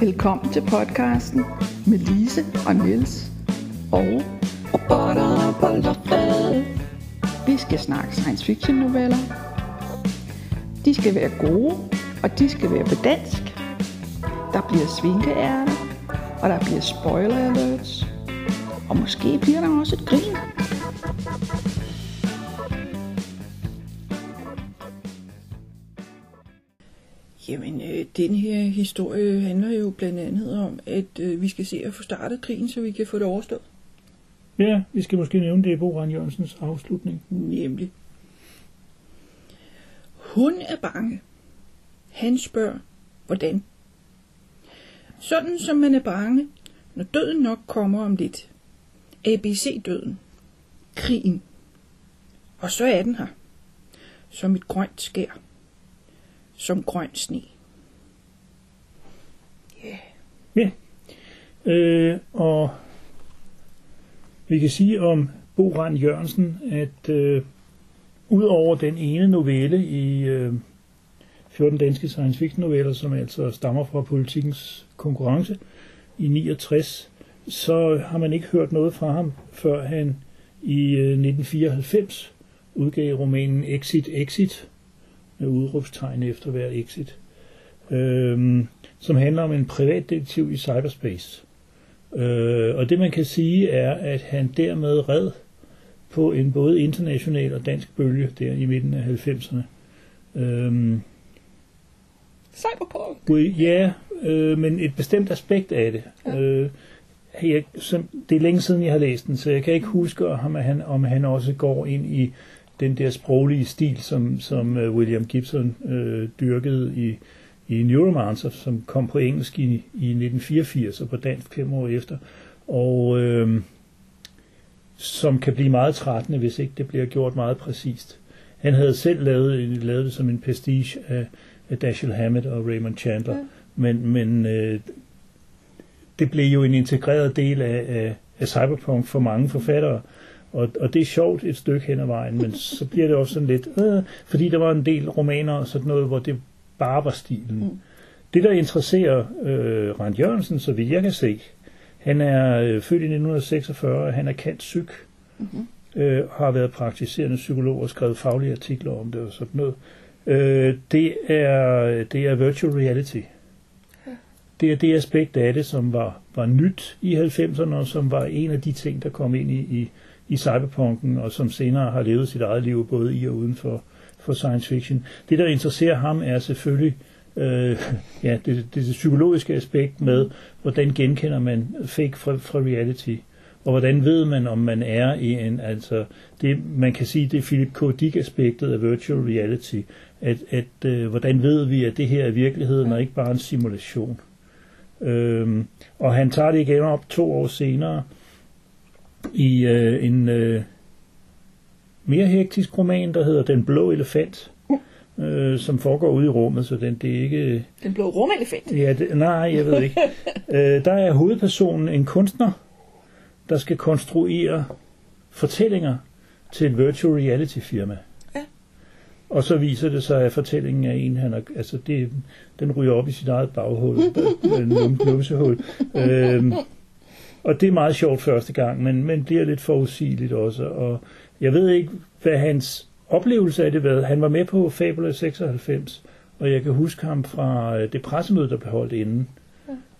Velkommen til podcasten med Lise og Niels og Robotter, bold vi skal snakke science fiction noveller. De skal være gode, og de skal være på dansk. Der bliver svinkeærter, og der bliver spoiler alerts. Og måske bliver der også et grin. Øh, den her historie handler jo blandt andet om, at øh, vi skal se at få startet krigen, så vi kan få det overstået. Ja, vi skal måske nævne det i Bo Rand Jørgensens afslutning. Nemlig. Hun er bange. Han spørger, hvordan? Sådan som man er bange, når døden nok kommer om lidt. ABC-døden. Krigen. Og så er den her. Som et grønt skær. Som grøn sne. Ja. Øh, og vi kan sige om Bo Rand Jørgensen, at øh, ud over den ene novelle i øh, 14 danske science fiction noveller, som altså stammer fra politikens konkurrence i 69, så har man ikke hørt noget fra ham, før han i øh, 1994 udgav romanen Exit Exit, med udråbstegn efter hver exit, øh, som handler om en privatdetektiv i cyberspace. Øh, og det man kan sige er, at han dermed red på en både international og dansk bølge der i midten af 90'erne. Øh, Cyberpunk! Ja, øh, men et bestemt aspekt af det. Ja. Øh, jeg, som, det er længe siden, jeg har læst den, så jeg kan ikke huske, om han, om han også går ind i den der sproglige stil, som, som uh, William Gibson øh, dyrkede i, i Neuromancer, som kom på engelsk i, i 1984 og på dansk fem år efter. Og øh, som kan blive meget trættende, hvis ikke det bliver gjort meget præcist. Han havde selv lavet, lavet det som en pastiche af, af Dashiell Hammett og Raymond Chandler, ja. men, men øh, det blev jo en integreret del af, af, af cyberpunk for mange forfattere, og, og det er sjovt et stykke hen ad vejen, men så bliver det også sådan lidt, øh, fordi der var en del romaner og sådan noget, hvor det bare var stilen. Mm. Det, der interesserer øh, Rand Jørgensen, så vidt jeg kan se, han er øh, født i 1946, han er kendt psyk, mm-hmm. øh, har været praktiserende psykolog og skrevet faglige artikler om det og sådan noget. Øh, det, er, det er virtual reality. Det er det aspekt af det, som var, var nyt i 90'erne, og som var en af de ting, der kom ind i, i, i cyberpunken, og som senere har levet sit eget liv både i og uden for, for science fiction. Det, der interesserer ham, er selvfølgelig øh, ja, det, det, det psykologiske aspekt med, hvordan genkender man fake fra, fra reality, og hvordan ved man, om man er i en, altså, det, man kan sige, det er Philip K. Dick-aspektet af virtual reality, at, at øh, hvordan ved vi, at det her er virkeligheden, og ikke bare en simulation. Øhm, og han tager det igen op to år senere i øh, en øh, mere hektisk roman, der hedder Den Blå Elefant, øh, som foregår ude i rummet, så den, det er ikke... Den blå rumelefant. Ja, det, nej, jeg ved ikke. øh, der er hovedpersonen en kunstner, der skal konstruere fortællinger til et virtual reality firma. Ja. Og så viser det sig, at fortællingen er en, han er, altså det, den ryger op i sit eget baghul, en numsehul. Øhm, og det er meget sjovt første gang, men, men bliver lidt forudsigeligt også. Og jeg ved ikke, hvad hans oplevelse af det var. Han var med på Fabula 96, og jeg kan huske ham fra øh, det pressemøde, der blev holdt inden,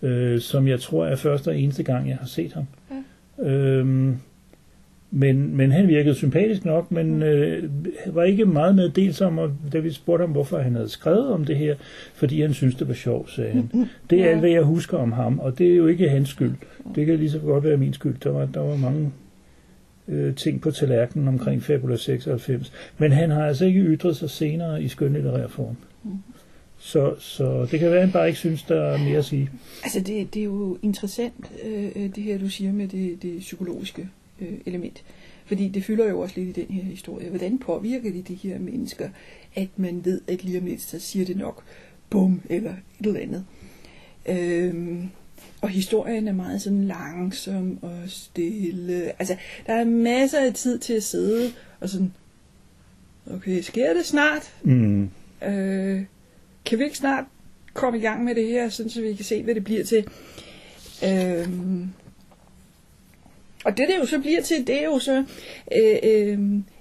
ja. øh, som jeg tror er første og eneste gang, jeg har set ham. Ja. Øhm, men, men han virkede sympatisk nok, men øh, var ikke meget med dels om, og da vi spurgte ham, hvorfor han havde skrevet om det her, fordi han syntes, det var sjovt, sagde han. Det er alt, hvad jeg husker om ham, og det er jo ikke hans skyld. Det kan lige så godt være min skyld. Der var, der var mange øh, ting på tallerkenen omkring Fabula 96. Men han har altså ikke ytret sig senere i skønlitterær form. Så, så det kan være, at han bare ikke synes, der er mere at sige. Altså, det, det er jo interessant, øh, det her, du siger med det, det psykologiske øh, element. Fordi det fylder jo også lidt i den her historie. Hvordan påvirker det de her mennesker, at man ved, at lige om lidt, så siger det nok bum, eller et eller andet. Øhm, og historien er meget sådan langsom og stille. Altså, der er masser af tid til at sidde og sådan, okay, sker det snart? Mm. Øh, kan vi ikke snart komme i gang med det her, sådan, så vi kan se, hvad det bliver til. Øhm, og det, det jo så bliver til, det er jo så øh, øh,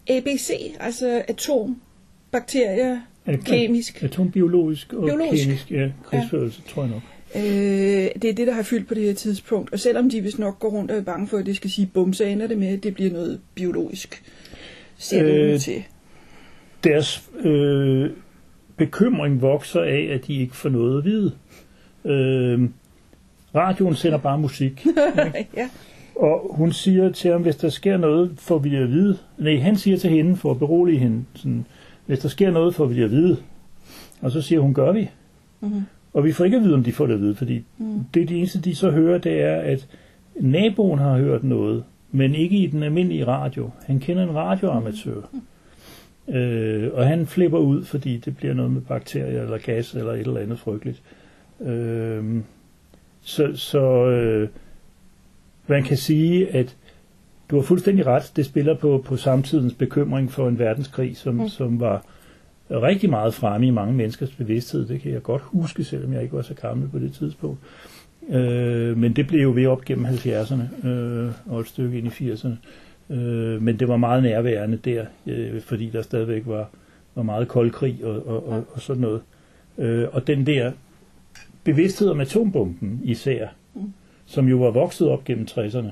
ABC, altså atom, bakterier, At- kemisk. Atombiologisk og Biologisk. kemisk, ja, krigsførelse, ja. tror jeg nok. Øh, det er det, der har fyldt på det her tidspunkt. Og selvom de vist nok går rundt og er bange for, at det skal sige bum, så ender det med, at det bliver noget biologisk. Ser det Øh, til. Deres øh, bekymring vokser af, at de ikke får noget at vide. Øh, radioen sender bare musik. ja. Og hun siger til ham, hvis der sker noget, får vi det at vide. Nej, han siger til hende, for at berolige hende, sådan, hvis der sker noget, får vi det at vide. Og så siger hun, gør vi. Mhm. Og vi får ikke at vide, om de får det at vide, fordi Mm. det, det eneste, de så hører, det er, at naboen har hørt noget, men ikke i den almindelige radio. Han kender en radioamatør. Øh, og han flipper ud, fordi det bliver noget med bakterier eller gas eller et eller andet frygteligt. Øh, så så øh, man kan sige, at du har fuldstændig ret. Det spiller på, på samtidens bekymring for en verdenskrig, som, Mm. mm. som var rigtig meget fremme i mange menneskers bevidsthed. Det kan jeg godt huske, selvom jeg ikke var så gammel på det tidspunkt. Øh, men det blev jo ved op gennem 70'erne øh, og et stykke ind i 80'erne. Øh, men det var meget nærværende der, øh, fordi der stadigvæk var, var meget kold krig og, og, og, og sådan noget. Øh, og den der bevidsthed om atombomben især, Mm. som jo var vokset op gennem 60'erne.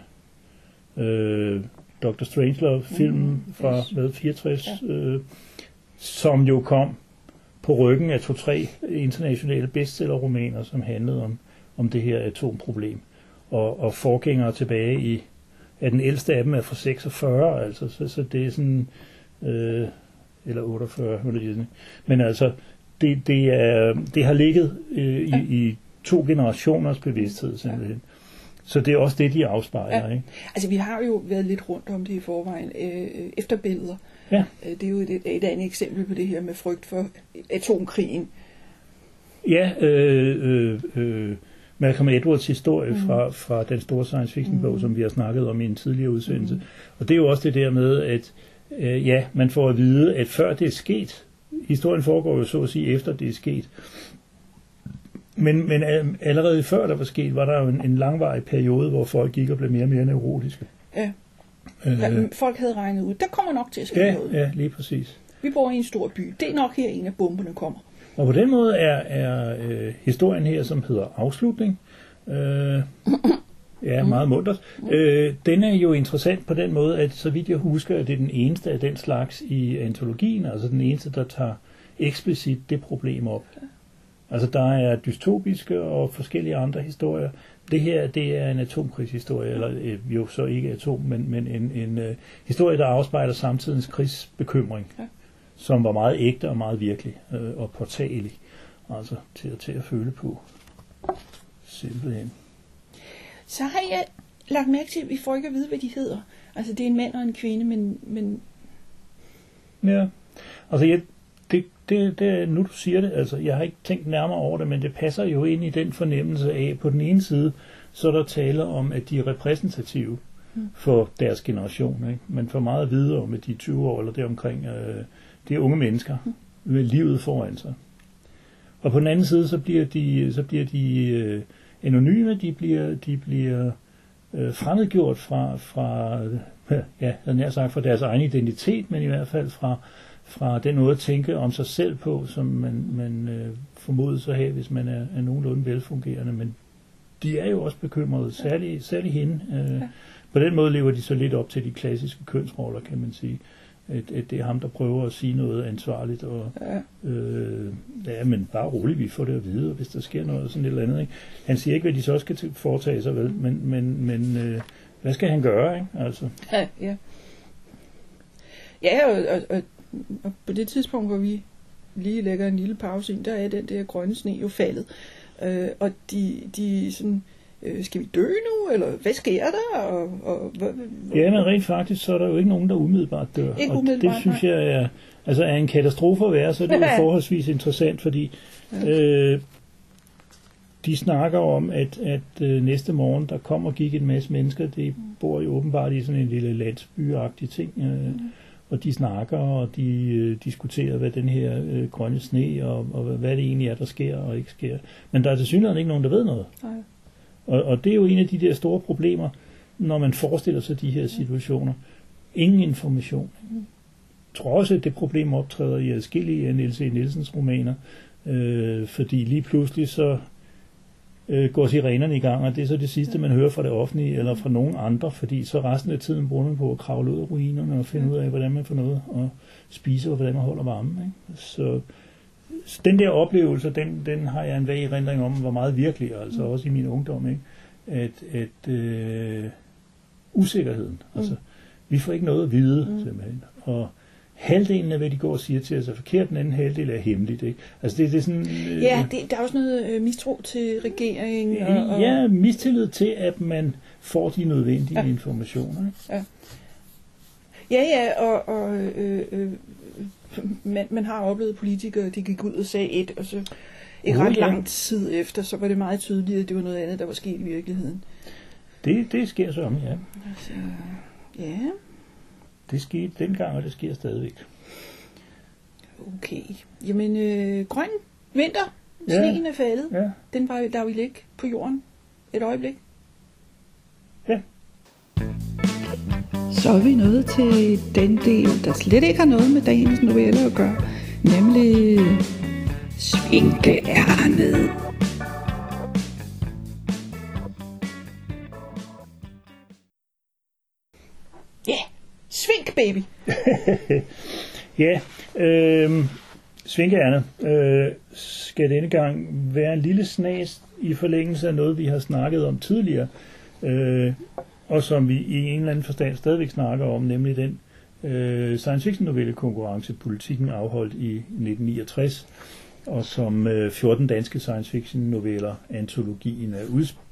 Øh, Dr. Strangelove-filmen Mm, fra yes. hvad, 64, øh, som jo kom på ryggen af to-tre internationale bestsellerromaner, som handlede om, om det her atomproblem. Og, og forgængere tilbage i, at den ældste af dem er fra 46, altså, så, så det er sådan, øh, eller 48, hvad det er. men altså, det, det, er, det har ligget øh, i, Ja. i to generationers bevidsthed simpelthen. Så det er også det, de afspejler, Ja. ikke? Altså, vi har jo været lidt rundt om det i forvejen. Øh, efterbilleder. Ja. Øh, det er jo et, et andet eksempel på det her med frygt for atomkrigen. Ja, øh, øh, øh, Malcolm Edwards historie Mm. fra, fra den store science fiction bog, Mm. som vi har snakket om i en tidligere udsendelse. Mm. Og det er jo også det der med, at øh, ja, man får at vide, at før det er sket, historien foregår jo så at sige efter det er sket, men, men allerede før der var sket, var der jo en, en langvarig periode, hvor folk gik og blev mere og mere neurotiske. Ja. Øh. Folk havde regnet ud, der kommer nok til at ske ja, noget. ja, lige præcis. Vi bor i en stor by. Det er nok her, en af bomberne kommer. Og på den måde er, er øh, historien her, som hedder Afslutning, øh, ja, meget muntert, øh, den er jo interessant på den måde, at så vidt jeg husker, at det er den eneste af den slags i antologien, altså den eneste, der tager eksplicit det problem op. Altså der er dystopiske og forskellige andre historier. Det her, det er en atomkrigshistorie, eller øh, jo så ikke atom, men, men en, en øh, historie, der afspejler samtidens krigsbekymring, Ja. som var meget ægte og meget virkelig øh, og påtagelig. Altså til, til at føle på. Simpelthen. Så har jeg lagt mærke til, at vi får ikke at vide, hvad de hedder. Altså, det er en mand og en kvinde, men, men Ja, altså jeg, det, det, det, nu du siger det, altså jeg har ikke tænkt nærmere over det, men det passer jo ind i den fornemmelse af, på den ene side, så er der tale om, at de er repræsentative Mm. for deres generation. Ikke? Man får meget at vide om, at de er 20 år eller deromkring, øh, de er unge mennesker med livet foran sig. Og på den anden side, så bliver de, så bliver de øh, anonyme, de bliver, de bliver øh, fremmedgjort fra, fra ja, jeg nær sagt fra deres egen identitet, men i hvert fald fra, fra den måde at tænke om sig selv på, som man, man øh, formodes at have, hvis man er, er nogenlunde velfungerende. Men de er jo også bekymrede, særligt, særligt hende. Øh, Ja. På den måde lever de så lidt op til de klassiske kønsroller, kan man sige. At, at det er ham, der prøver at sige noget ansvarligt, og ja, øh, ja, men bare roligt, vi får det at vide, hvis der sker noget sådan et eller andet. Ikke? Han siger ikke, hvad de så skal foretage sig, vel? men, men, men øh, hvad skal han gøre? Ikke? Altså, ja, ja. Ja, og, og, og, og på det tidspunkt, hvor vi lige lægger en lille pause ind, der er den der grønne sne jo faldet. Øh, og de, de sådan, øh, skal vi dø nu, eller hvad sker der? Og, og, hvad, Ja, men rent faktisk, så er der jo ikke nogen, der umiddelbart dør. Ikke og umiddelbart, det synes jeg er, altså er en katastrofe at være, så er det jo Ja. forholdsvis interessant, fordi øh, de snakker om, at, at øh, næste morgen, der kom og gik en masse mennesker, de bor jo åbenbart i sådan en lille landsbyagtig ting, øh, og de snakker, og de øh, diskuterer, hvad den her øh, grønne sne, og, og hvad det egentlig er, der sker og ikke sker. Men der er til synligheden ikke nogen, der ved noget. Nej. Og, og det er jo en af de der store problemer, når man forestiller sig de her situationer. Ingen information. Jeg tror også, at det problem optræder i adskillige af Niels E. Nielsens romaner, øh, fordi lige pludselig så øh, går sirenerne i gang, og det er så det sidste, man hører fra det offentlige eller fra nogen andre, fordi så resten af tiden bruger man på at kravle ud af ruinerne og finde ud af, hvordan man får noget at spise, og hvordan man holder varmen. Ikke? Så den der oplevelse, den, den har jeg en vag erindring om, var meget virkelig, altså også i min ungdom, ikke? at, at øh, usikkerheden, altså vi får ikke noget at vide, simpelthen, og halvdelen af, hvad de går og siger til os, er forkert, den anden halvdel er hemmeligt, ikke? Altså det, det er sådan... Øh, Ja, det, der er også noget øh, mistro til regeringen. Og, og, Ja, mistillid til, at man får de nødvendige Ja. informationer. Ikke? ja, ja og, og øh, øh, man, man har oplevet politikere, de gik ud og sagde et, og så ikke Oh, ret ja. lang tid efter, så var det meget tydeligt, at det var noget andet, der var sket i virkeligheden. Det, det sker så om, ja. Altså, ja, Det skete dengang, og det sker stadigvæk. okay. Jamen, øh, grøn vinter, Ja. sneen er faldet, Ja, den var, der vil ligge på jorden et øjeblik. Så er vi nået til den del, der slet ikke har noget med dagens novelle at gøre, nemlig svinkeærnet. Baby. ja øh, Svinkærne øh, skal denne gang være en lille snas i forlængelse af noget, vi har snakket om tidligere, øh, og som vi i en eller anden forstand stadigvæk snakker om, nemlig den øh, science fiction novelle konkurrence, politikken afholdt i 1969, og som øh, 14 danske science fiction noveller antologien er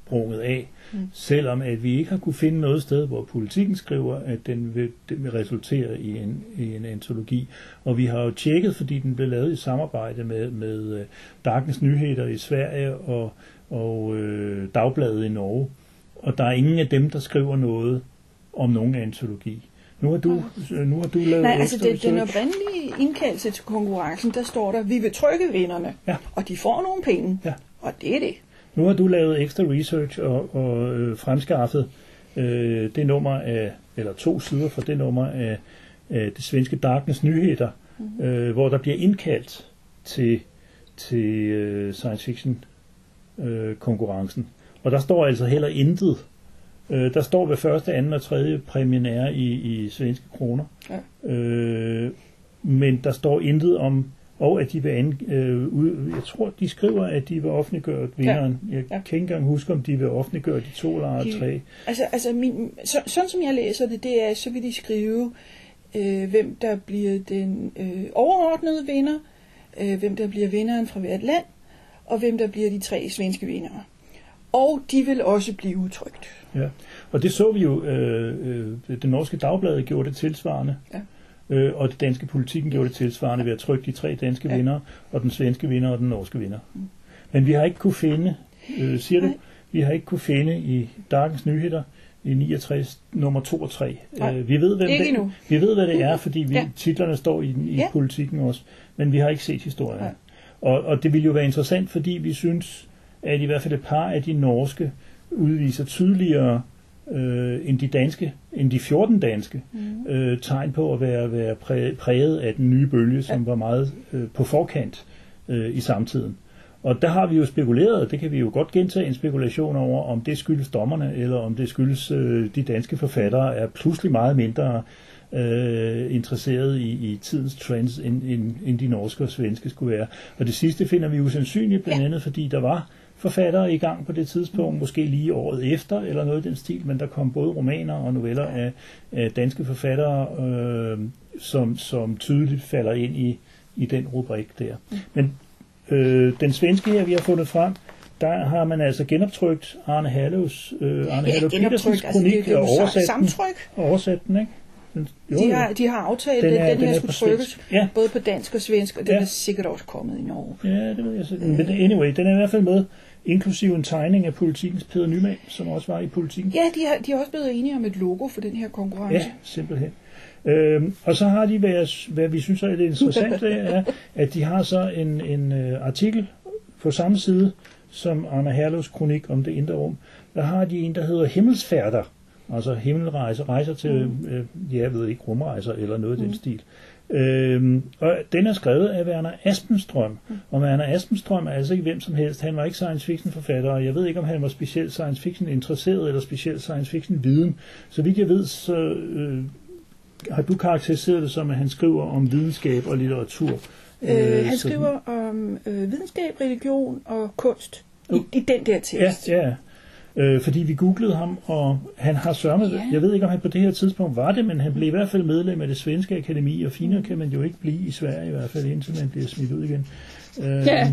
udsprunget af, mm. selvom at vi ikke har kunne finde noget sted, hvor politikken skriver, at den vil, den vil resultere i en, i en antologi. Og vi har jo tjekket, fordi den blev lavet i samarbejde med, med øh, Dagens Nyheder i Sverige og, og øh, Dagbladet i Norge. Og der er ingen af dem, der skriver noget om nogen antologi. Nu har du, nu har du lavet Nej, altså det, den oprindelige indkaldelse til konkurrencen, der står der, vi vil trykke vinderne, Ja. og de får nogle penge, Ja. og det er det. Nu har du lavet ekstra research og, og øh, fremskaffet øh, det nummer af, eller to sider fra det nummer af, af det svenske Darkness Nyheder, mm-hmm. øh, hvor der bliver indkaldt til, til øh, science fiction øh, konkurrencen. Og der står altså heller intet. Øh, der står ved første, anden og tredje præmien er i, i svenske kroner. Ja. Øh, men der står intet om, og at de vil an, øh, ud, jeg tror, de skriver, at de vil offentliggøre vinderen. Jeg Ja. kan ikke engang huske, om de vil offentliggøre de to eller De- tre. Altså, altså min, så, sådan som jeg læser det, det er, så vil de skrive, øh, hvem der bliver den øh, overordnede vinder, øh, hvem der bliver vinderen fra hvert land, og hvem der bliver de tre svenske vindere. Og de vil også blive udtrykt. Ja. Og det så vi jo, øh, øh, det norske dagblad gjorde det tilsvarende. Ja. Øh, og det danske politikken gjorde det tilsvarende ved at trykke de tre danske Ja. vinder, og den svenske vinder og den norske vinder. Men vi har ikke kunne finde, øh, siger du, vi har ikke kunne finde i Dagens Nyheder i 69 nummer 2 og 3. Nej. Øh, vi ved, hvem det, endnu. vi ved, hvad det er, fordi vi, Ja. titlerne står i, i ja. politikken også, men vi har ikke set historien. Nej. Og, og det ville jo være interessant, fordi vi synes, at i hvert fald et par af de norske udviser tydeligere øh, end de danske, end de 14 danske, mm. øh, tegn på at være, være præ, præget af den nye bølge, som Ja. var meget øh, på forkant øh, i samtiden. Og der har vi jo spekuleret, det kan vi jo godt gentage en spekulation over, om det skyldes dommerne, eller om det skyldes øh, de danske forfattere er pludselig meget mindre øh, interesseret i, i tidens trends, end, end, end de norske og svenske skulle være. Og det sidste finder vi usandsynligt, blandt andet fordi der var forfattere i gang på det tidspunkt, måske lige året efter, eller noget i den stil, men der kom både romaner og noveller af, af danske forfattere, øh, som, som tydeligt falder ind i, i den rubrik der. Men øh, den svenske her, vi har fundet frem, der har man altså genoptrykt Arne Halløs, øh, Arne Ja, Hallow Petersens altså det, kronik det er og oversat den, samtryk. og oversat den, ikke? Den, jo, De har, de har aftalt, Den at er- den, den her er skulle trykkes Ja. både på dansk og svensk, og den Ja. er sikkert også kommet i Norge. Ja, det ved jeg så. Men anyway, den er i hvert fald med, inklusive en tegning af politikens Peder Nyman, som også var i politikken. Ja, de har, de er også blevet enige om et logo for den her konkurrence. Ja, simpelthen. Øhm, og så har de, hvad, hvad vi synes er det interessante, er, at de har så en, en uh, artikel på samme side, som Anna Herlovs kronik om det indre rum. Der har de en, der hedder Himmelsfærder, altså himmelrejser, rejser til, mm. øh, ja, jeg ved ikke, rumrejser eller noget i mm. den stil. Øhm, og den er skrevet af Werner Aspenstrøm. Mm. Og Werner Aspenstrøm er altså ikke hvem som helst. Han var ikke science fiction forfatter, og jeg ved ikke, om han var specielt science fiction interesseret eller specielt science fiction viden. Så vidt jeg ved, så øh, har du karakteriseret det som, at han skriver om videnskab og litteratur. Øh, han skriver om øh, videnskab, religion og kunst i, i den der tekst. Ja, ja. Øh, fordi vi googlede ham, og han har sørget, Ja. jeg ved ikke om han på det her tidspunkt var det, men han blev i hvert fald medlem af det svenske akademi, og finere kan man jo ikke blive i Sverige i hvert fald, indtil man bliver smidt ud igen. Øh, Ja.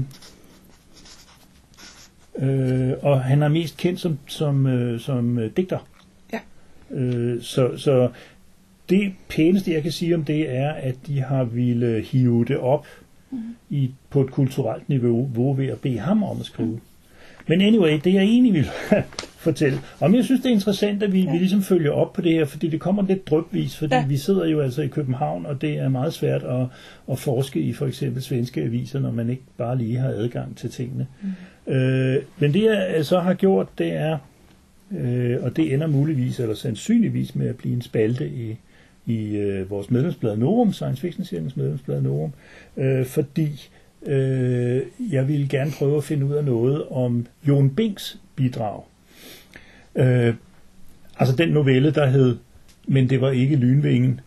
Øh, og han er mest kendt som, som, øh, som øh, digter. Ja. Øh, så, så det pæneste, jeg kan sige om det, er, at de har ville hive det op Mhm. i, på et kulturelt niveau, hvor ved at bede ham om at skrive. Men anyway, det jeg egentlig vil fortælle, om jeg synes, det er interessant, at vi, ja. vi ligesom følger op på det her, fordi det kommer lidt drøbvis, fordi ja. Vi sidder jo altså i København, og det er meget svært at, at forske i for eksempel svenske aviser, når man ikke bare lige har adgang til tingene. Mm. Øh, men det jeg så har gjort, det er, øh, og det ender muligvis, eller sandsynligvis med at blive en spalte i, i øh, vores medlemsblad Norum, Science Fiction Seriens medlemsblad Norum, øh, fordi øh, jeg ville gerne prøve at finde ud af noget om Jon Binks bidrag. Øh, altså den novelle, der hed Men det var ikke Lynvingen,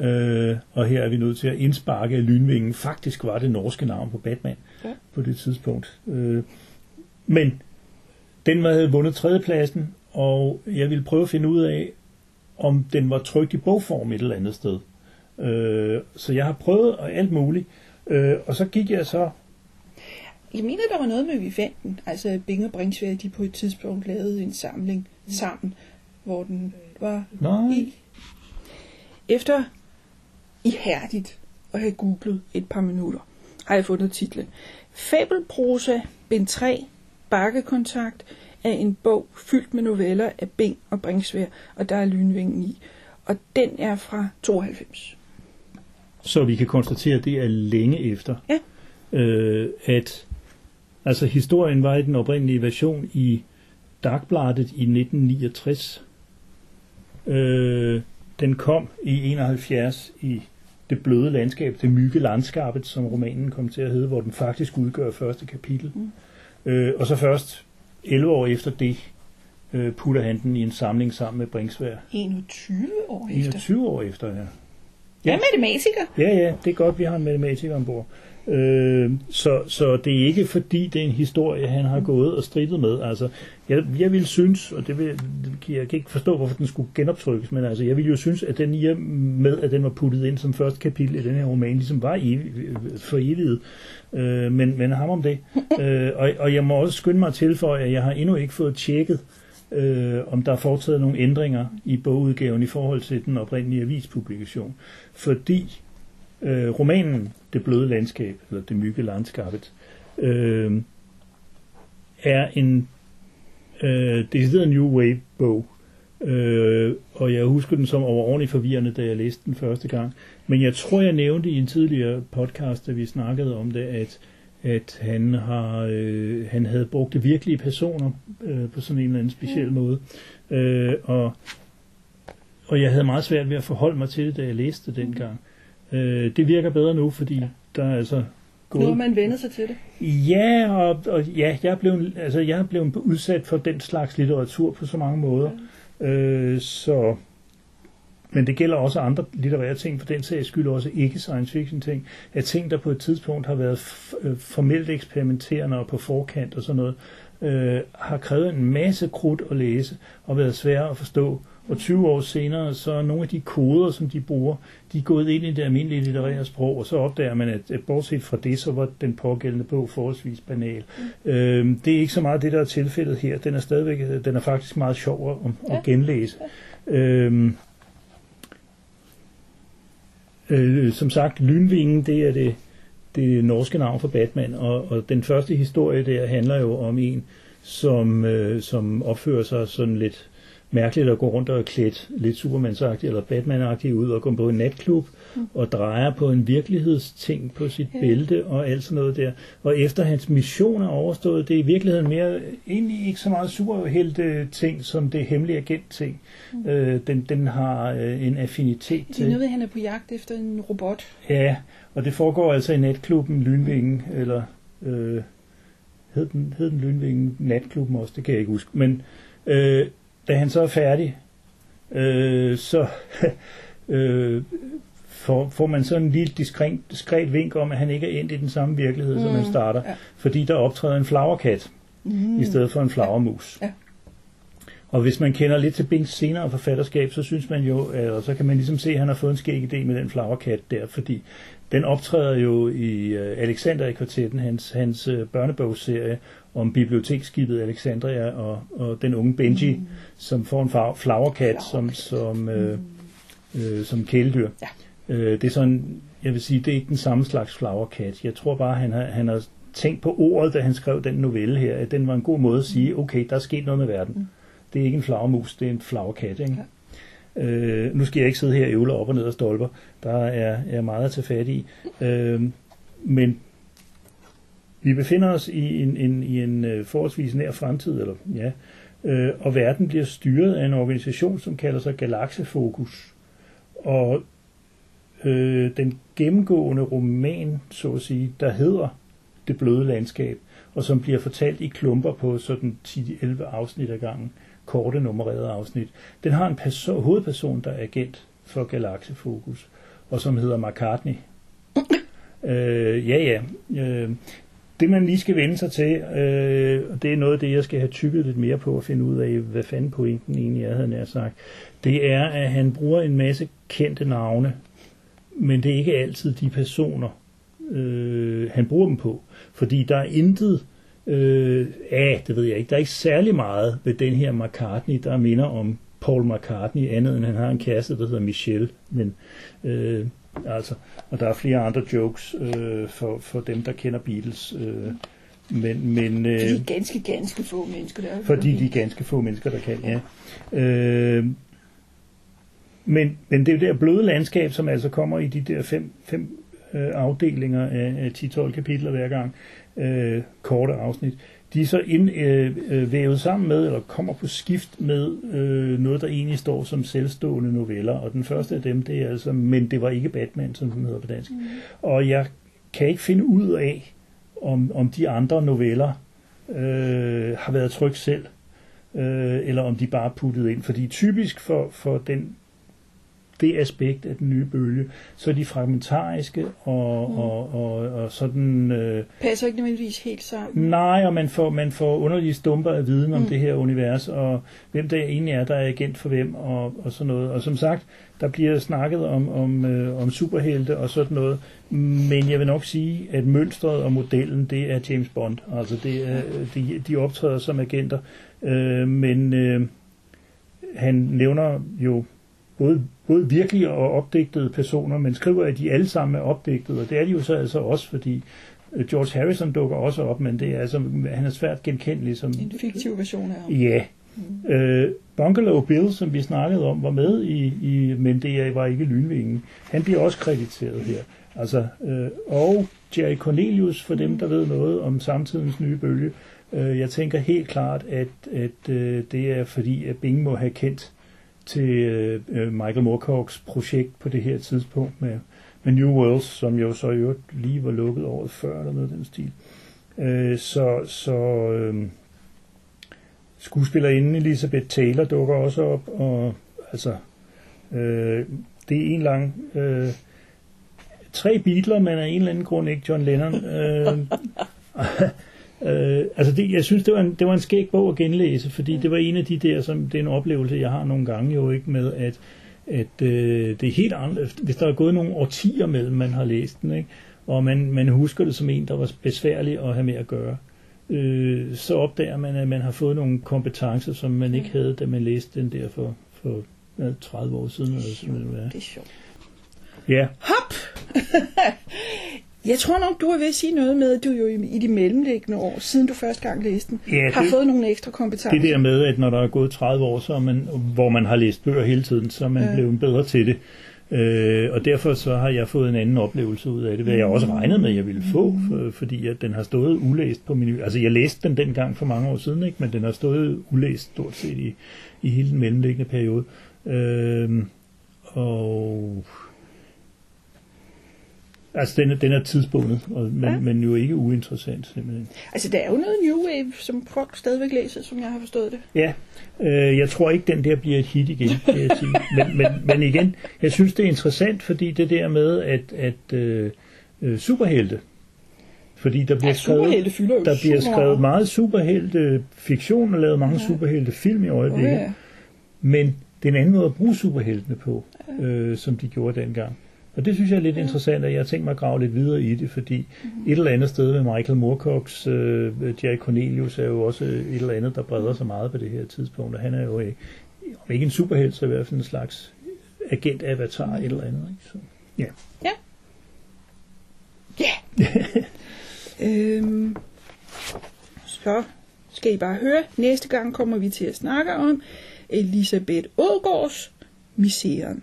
øh, og her er vi nødt til at indsparke, at Lynvingen faktisk var det norske navn på Batman Ja. på det tidspunkt. Øh, men den havde vundet tredjepladsen, og jeg ville prøve at finde ud af, om den var trykt i bogform et eller andet sted. Øh, så jeg har prøvet og alt muligt, øh, og så gik jeg så Jeg mener, der var noget med, at vi fandt den. Altså, Bing og Bringsvær, de på et tidspunkt lavede en samling sammen, hvor den var Nej. i. Efter ihærdigt at have googlet et par minutter, har jeg fundet titlen. Fabelprosa, bind 3, bakkekontakt, er en bog fyldt med noveller af Bing og Bringsvær, og der er lynvingen i. Og den er fra 92. Så vi kan konstatere, at det er længe efter, Ja. øh, at altså historien var i den oprindelige version i Dagbladet i 1969. Øh, den kom i 71 i det bløde landskab, det mygge landskabet, som romanen kom til at hedde, hvor den faktisk udgør første kapitel. Mm. Øh, og så først 11 år efter det, øh, putter han den i en samling sammen med Bringsvær. 21 år efter. 21 år efter, ja. Jeg er matematiker. Ja, ja, det er godt, vi har en matematiker ombord. Øh, så, så det er ikke fordi, det er en historie, han har gået og stridtet med. Altså, jeg, jeg vil synes, og det vil, jeg kan ikke forstå, hvorfor den skulle genoptrykkes, men altså, jeg vil jo synes, at den i med, at den var puttet ind som første kapitel i den her roman, ligesom var evig, for evigt. Øh, men, men ham om det. øh, og, og jeg må også skynde mig at tilføje, at jeg har endnu ikke fået tjekket, øh, øh, om der er foretaget nogle ændringer i bogudgaven i forhold til den oprindelige avispublikation. Fordi øh, romanen Det bløde landskab, eller Det mygge landskabet, øh, er en øh, decideret New Wave bog. Øh, og jeg husker den som overordentligt forvirrende, da jeg læste den første gang. Men jeg tror, jeg nævnte i en tidligere podcast, da vi snakkede om det, at, at han, har, øh, han havde brugt det virkelige personer øh, på sådan en eller anden speciel mm. måde. Øh, og, og jeg havde meget svært ved at forholde mig til det, da jeg læste det dengang. Øh, det virker bedre nu, fordi der er altså Nu har gået... man vendt sig til det. Ja, og, og ja, jeg blevet, altså, jeg blevet udsat for den slags litteratur på så mange måder. Øh, så, men det gælder også andre litterære ting, for den sags skyld også ikke science fiction ting, at ting, der på et tidspunkt har været øh, formelt eksperimenterende og på forkant og sådan noget, øh, har krævet en masse krudt at læse og været svære at forstå. Og 20 år senere, så er nogle af de koder, som de bruger, de er gået ind i det almindelige litterære sprog, og så opdager man, at, at bortset fra det, så var den pågældende bog forholdsvis banal. Mm. Øhm, det er ikke så meget det, der er tilfældet her. Den er stadigvæk, den er faktisk meget sjov at, at, at genlæse. Øhm, øh, Øh, som sagt, Lynvingen, det er det, det norske navn for Batman, og, og den første historie der handler jo om en, som, øh, som opfører sig sådan lidt mærkeligt at gå rundt og klædt lidt Superman-agtigt eller Batman-agtigt ud og gå på en natklub mm. og drejer på en virkelighedsting på sit Ja. bælte og alt sådan noget der. Og efter hans mission er overstået, det er i virkeligheden mere, egentlig ikke så meget superhelte ting som det hemmelige agent-ting. Mm. Øh, den, den har øh, en affinitet Det til. er noget, han er på jagt efter en robot. Ja, og det foregår altså i natklubben Lynvingen, eller øh, hed, den, hed den Lynvingen Natklubben også, det kan jeg ikke huske. Men øh, da han så er færdig, øh, så øh, får, får man sådan en lille diskret, diskret vink om, at han ikke er endt i den samme virkelighed, mm, som han starter. ja. Fordi der optræder en flowerkat Mm. i stedet for en flagermus. Ja. Og hvis man kender lidt til Bings senere forfatterskab, så synes man jo, eller så kan man ligesom se, at han har fået en skæg idé med den flowerkat der, fordi den optræder jo i øh, Alexander i kvartetten, hans, hans øh, børnebogsserie om biblioteksskibet Alexandria og, og den unge Benji, mm. som får en far- flowerkat som, som, øh, øh, som kæledyr. Ja. Øh, det er sådan, jeg vil sige, det er ikke den samme slags flowerkat. Jeg tror bare, han har, han har tænkt på ordet, da han skrev den novelle her, at den var en god måde at sige, okay, der er sket noget med verden. Mm. Det er ikke en flagermus, det er en flagerkat, ikke? Øh, nu skal jeg ikke sidde her og ævle op og ned og stolper. Der er, er meget at tage fat i. Øh, men vi befinder os i en, en, i en øh, forholdsvis nær fremtid, eller ja, øh, og verden bliver styret af en organisation, som kalder sig Galaxefokus. Og øh, den gennemgående roman, så at sige, der hedder Det bløde landskab, og som bliver fortalt i klumper på sådan 10-11 afsnit ad gangen, korte nummererede afsnit. Den har en perso- hovedperson, der er agent for Galaxefokus, og som hedder McCartney. øh, ja, ja. Øh, det man lige skal vende sig til, øh, og det er noget af det, jeg skal have tykket lidt mere på at finde ud af, hvad fanden pointen egentlig er, havde jeg nær sagt. Det er, at han bruger en masse kendte navne, men det er ikke altid de personer, øh, han bruger dem på. Fordi der er intet, øh, ja, det ved jeg ikke, der er ikke særlig meget ved den her McCartney, der minder om Paul McCartney, andet end han har en kæreste, der hedder Michelle. Men, øh, altså, og der er flere andre jokes øh, for, for dem, der kender Beatles. Øh, men, men, øh, Det er ganske, ganske få mennesker, der er. fordi de er ganske få mennesker, der kan, ja. Øh, men, men det er jo det bløde landskab, som altså kommer i de der fem, fem øh, afdelinger af, af 10-12 kapitler hver gang, øh, korte afsnit, de er så ind, øh, øh, vævet sammen med, eller kommer på skift med øh, noget, der egentlig står som selvstående noveller. Og den første af dem, det er altså, men det var ikke Batman, som den hedder på dansk. Mm. Og jeg kan ikke finde ud af, om, om de andre noveller øh, har været trykt selv, øh, eller om de bare er puttet ind. Fordi typisk for, for den, det aspekt af den nye bølge, så er de fragmentariske og, mm. og, og, og sådan... Øh, Passer ikke nødvendigvis helt sammen. Nej, og man får, man får underlige stumper af viden om Mm. det her univers, og hvem der egentlig er, der er agent for hvem, og, og sådan noget. Og som sagt, der bliver snakket om, om, øh, om superhelte og sådan noget, men jeg vil nok sige, at mønstret og modellen, det er James Bond. Altså, det er, de, de optræder som agenter, øh, men øh, han nævner jo både, både virkelige og opdigtede personer, men skriver, at de alle sammen er opdigtede, og det er de jo så altså også, fordi øh, George Harrison dukker også op, men det er altså, han er svært genkendelig som... En fiktiv version af ham. Ja. Øh, Bungalow Bill, som vi snakkede om, var med i, i men det var ikke Lynvingen. Han bliver også krediteret her. Altså, øh, og Jerry Cornelius, for dem, der ved noget om samtidens nye bølge. Øh, jeg tænker helt klart, at, at øh, det er fordi, at Bing må have kendt til øh, øh Michael Moorcock's projekt på det her tidspunkt med, med New Worlds, som jo så jo lige var lukket året før, eller noget af den stil. Øh, så så øh, skuespillerinden Elizabeth Taylor dukker også op, og altså, øh, det er en lang... Øh, tre Beatles, men af en eller anden grund ikke John Lennon. Øh, øh, altså det, jeg synes, det var, en, det var en skæg bog at genlæse, fordi det var en af de der, som det er en oplevelse, jeg har nogle gange jo ikke med, at, at øh, det er helt anderledes. Hvis der er gået nogle årtier mellem, man har læst den, ikke? og man, man husker det som en, der var besværlig at have med at gøre, øh, så opdager man, at man har fået nogle kompetencer, som man ikke havde, da man læste den der for, for hvad, 30 år siden. Eller sådan noget. Det er sjovt. Ja, Hop! Jeg tror nok, du er ved at sige noget med, at du jo i, de mellemliggende år, siden du første gang læste den, Ja, har det- fået nogle ekstra kompetencer. Det der med, at når der er gået 30 år, så man, hvor man har læst bøger hele tiden, så er man Ja. ja. blevet bedre til det. Øh, og derfor så har jeg fået en anden oplevelse ud af det, hvad jeg også regnede med, at jeg ville få, for, fordi at den har stået ulæst på min... Altså jeg læste den dengang for mange år siden, ikke? men den har stået ulæst stort set i, i hele den mellemliggende periode. Øh, og Altså, den er, den er tidsbundet, og, men, Ja. ja. men jo ikke uinteressant, simpelthen. Altså, der er jo noget New Wave, som folk stadigvæk læser, som jeg har forstået det. Ja, øh, jeg tror ikke, den der bliver et hit igen, vil jeg sige. Men, men, men igen, jeg synes, det er interessant, fordi det der med, at, at øh, øh, superhelte, fordi der bliver Ja, skrevet, fylder der bliver skrevet meget superhelte fiktion og lavet mange Ja. superhelte film i øjeblikket, ja. men det er en anden måde at bruge superheltene på, øh, som de gjorde dengang. Og det synes jeg er lidt Ja. ja. interessant, og jeg har tænkt mig at grave lidt videre i det, fordi mm-hmm. et eller andet sted med Michael Moorcock's øh, Jerry Cornelius er jo også et eller andet, der breder sig meget på det her tidspunkt, og han er jo øh, om ikke en superhelt, så i hvert fald en slags agent-avatar, et eller andet. Ikke? Så, ja. Ja. øhm, så skal I bare høre. Næste gang kommer vi til at snakke om Elisabeth Ågaards Miseren.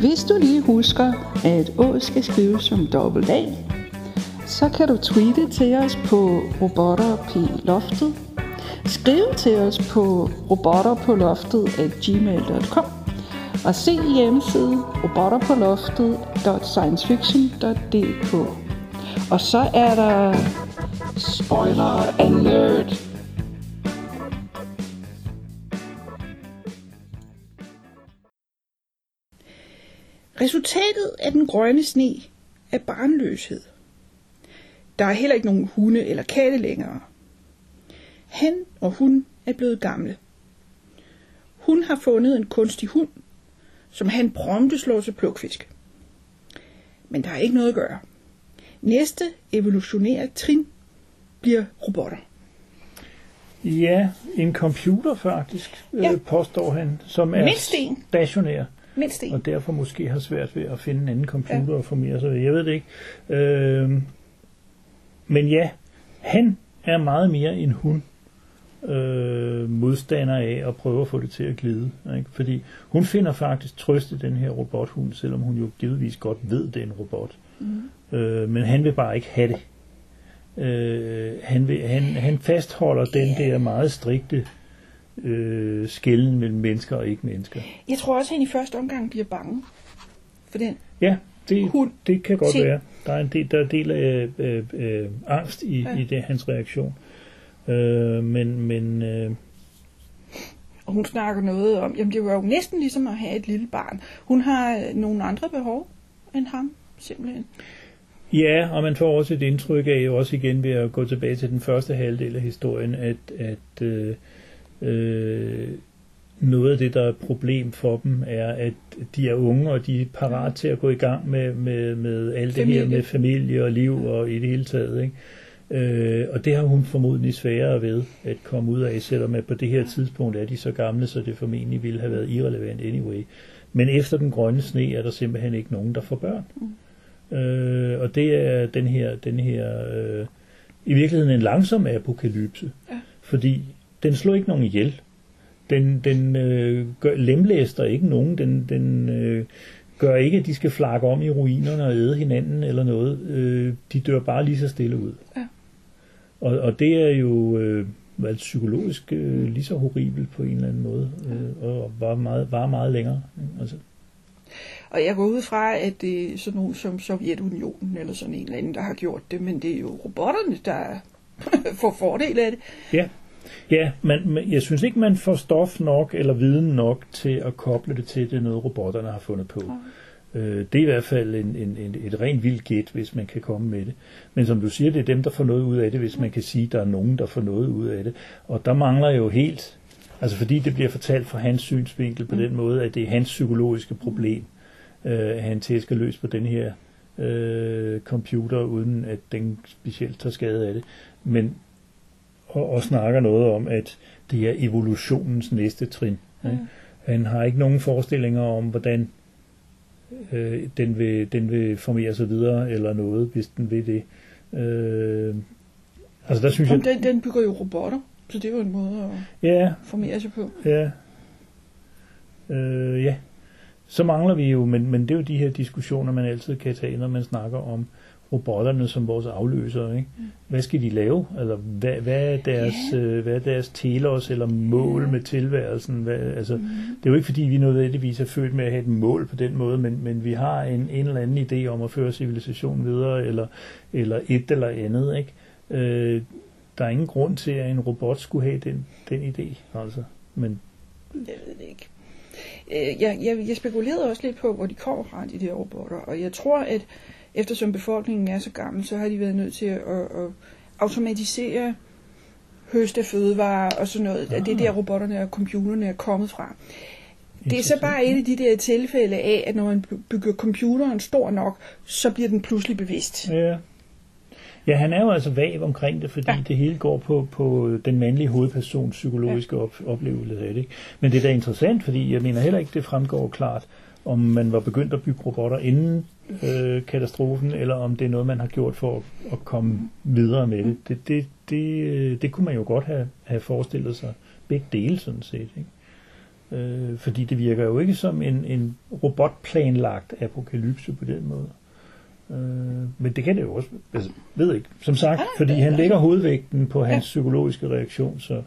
Hvis du lige husker, at Å skal skrives som dobbelt A, så kan du tweete til os på robotterploftet. Skriv til os på robotterpåloftet.gmail.com og se hjemmesiden robotterpåloftet.sciencefiction.dk Og så er der spoiler alert. Resultatet af den grønne sne er barnløshed. Der er heller ikke nogen hunde eller katte længere. Han og hun er blevet gamle. Hun har fundet en kunstig hund, som han prompte slår til plukfisk. Men der er ikke noget at gøre. Næste evolutionære trin bliver robotter. ja, en computer faktisk, Ja. ja. øh, påstår han, som er Mindst en. stationær. Mindst en. og derfor måske har svært ved at finde en anden computer ja. og formere sig ved. Jeg ved det ikke. Øh, men ja, han er meget mere end hun øh, modstander af at prøve at få det til at glide. Ikke? Fordi hun finder faktisk trøst i den her robothund, selvom hun jo givetvis godt ved, det er en robot. Mm. Øh, men han vil bare ikke have det. Øh, han, vil, han, han fastholder den der meget strikte øh, skælden mellem mennesker og ikke mennesker. Jeg tror også, at han i første omgang bliver bange for den. Ja, det, Hund. det kan godt Se. være. Der er en del, der er del af øh, øh, angst i, Ja. ja. i det, hans reaktion. Øh, men men øh, Og hun snakker noget om, jamen det var jo næsten ligesom at have et lille barn. Hun har øh, nogle andre behov end ham, simpelthen. ja, og man får også et indtryk af, også igen ved at gå tilbage til den første halvdel af historien, at, at øh, øh, noget af det, der er et problem for dem, er, at de er unge, og de er parat til at gå i gang med, med, med alt det Familie. her med familie og liv og i det hele taget. Ikke? Øh, og det har hun formodentlig sværere ved at komme ud af, selvom at på det her tidspunkt er de så gamle, så det formentlig ville have været irrelevant anyway. Men efter den grønne sne er der simpelthen ikke nogen, der får børn. Mm. Øh, og det er den her, den her øh, i virkeligheden en langsom apokalypse. Ja. Fordi den slår ikke nogen ihjel. Den, den øh, gør, lemlæster ikke nogen. Den, den øh, gør ikke, at de skal flakke om i ruinerne og æde hinanden eller noget. Øh, de dør bare lige så stille ud. Ja. Og, og det er jo øh, vel, psykologisk øh, lige så horribelt på en eller anden måde. Øh, og var meget, var meget længere. ikke? Altså, Og jeg går ud fra, at det er sådan nogen som Sovjetunionen eller sådan en eller anden, der har gjort det, men det er jo robotterne, der får fordel af det. Ja, ja men, jeg synes ikke, man får stof nok eller viden nok til at koble det til, det er noget, robotterne har fundet på. Øh, det er i hvert fald en, en, en, et rent vildt gæt, hvis man kan komme med det. Men som du siger, det er dem, der får noget ud af det, hvis man kan sige, at der er nogen, der får noget ud af det. Og der mangler jo helt, altså fordi det bliver fortalt fra hans synsvinkel på den måde, at det er hans psykologiske problem, øh, han tæsker løs på den her øh, computer, uden at den specielt tager skade af det. Men og, og snakker noget om, at det er evolutionens næste trin. Ikke? Han har ikke nogen forestillinger om, hvordan øh, den, vil, den vil formere sig videre eller noget, hvis den vil det. Øh, altså der synes Jamen, jeg... den, den bygger jo robotter, så det er jo en måde at Ja, formere sig på. Ja. Øh, ja. Så mangler vi jo, men, men det er jo de her diskussioner, man altid kan tage, når man snakker om robotterne som vores afløsere. Ikke? Hvad skal de lave? Eller hvad, hvad, er deres, Ja. øh, hvad er deres telos eller mål med tilværelsen? Hvad, altså, Mm. det er jo ikke fordi, vi nødvendigvis er født med at have et mål på den måde, men, men vi har en, en eller anden idé om at føre civilisationen videre, eller, eller et eller andet. Ikke? Øh, der er ingen grund til, at en robot skulle have den, den idé. Altså. Men Jeg ved det ikke. Øh, Jeg, jeg, jeg spekulerede også lidt på, hvor de kommer fra, de der robotter. Og jeg tror, at eftersom befolkningen er så gammel, så har de været nødt til at, at, at automatisere høste af fødevarer og sådan noget. Ah. Det er der robotterne og computerne er kommet fra. Det er så bare et af de der tilfælde af, at når man bygger computeren stor nok, så bliver den pludselig bevidst. Ja. Ja, han er jo altså vag omkring det, fordi ja. Ja. det hele går på, på den mandlige hovedpersons psykologiske op, oplevelse af det. Ikke? Men det er da interessant, fordi jeg mener heller ikke, det fremgår klart, om man var begyndt at bygge robotter inden øh, katastrofen, eller om det er noget, man har gjort for at, at komme videre med det. Det, det, det, øh, det kunne man jo godt have, have forestillet sig. Begge dele sådan set. Ikke? Øh, fordi det virker jo ikke som en, en robotplanlagt apokalypse på den måde. Øh, men det kan det jo også. Altså, ved ikke. Som sagt, fordi han lægger hovedvægten på hans Ja. psykologiske reaktion, så,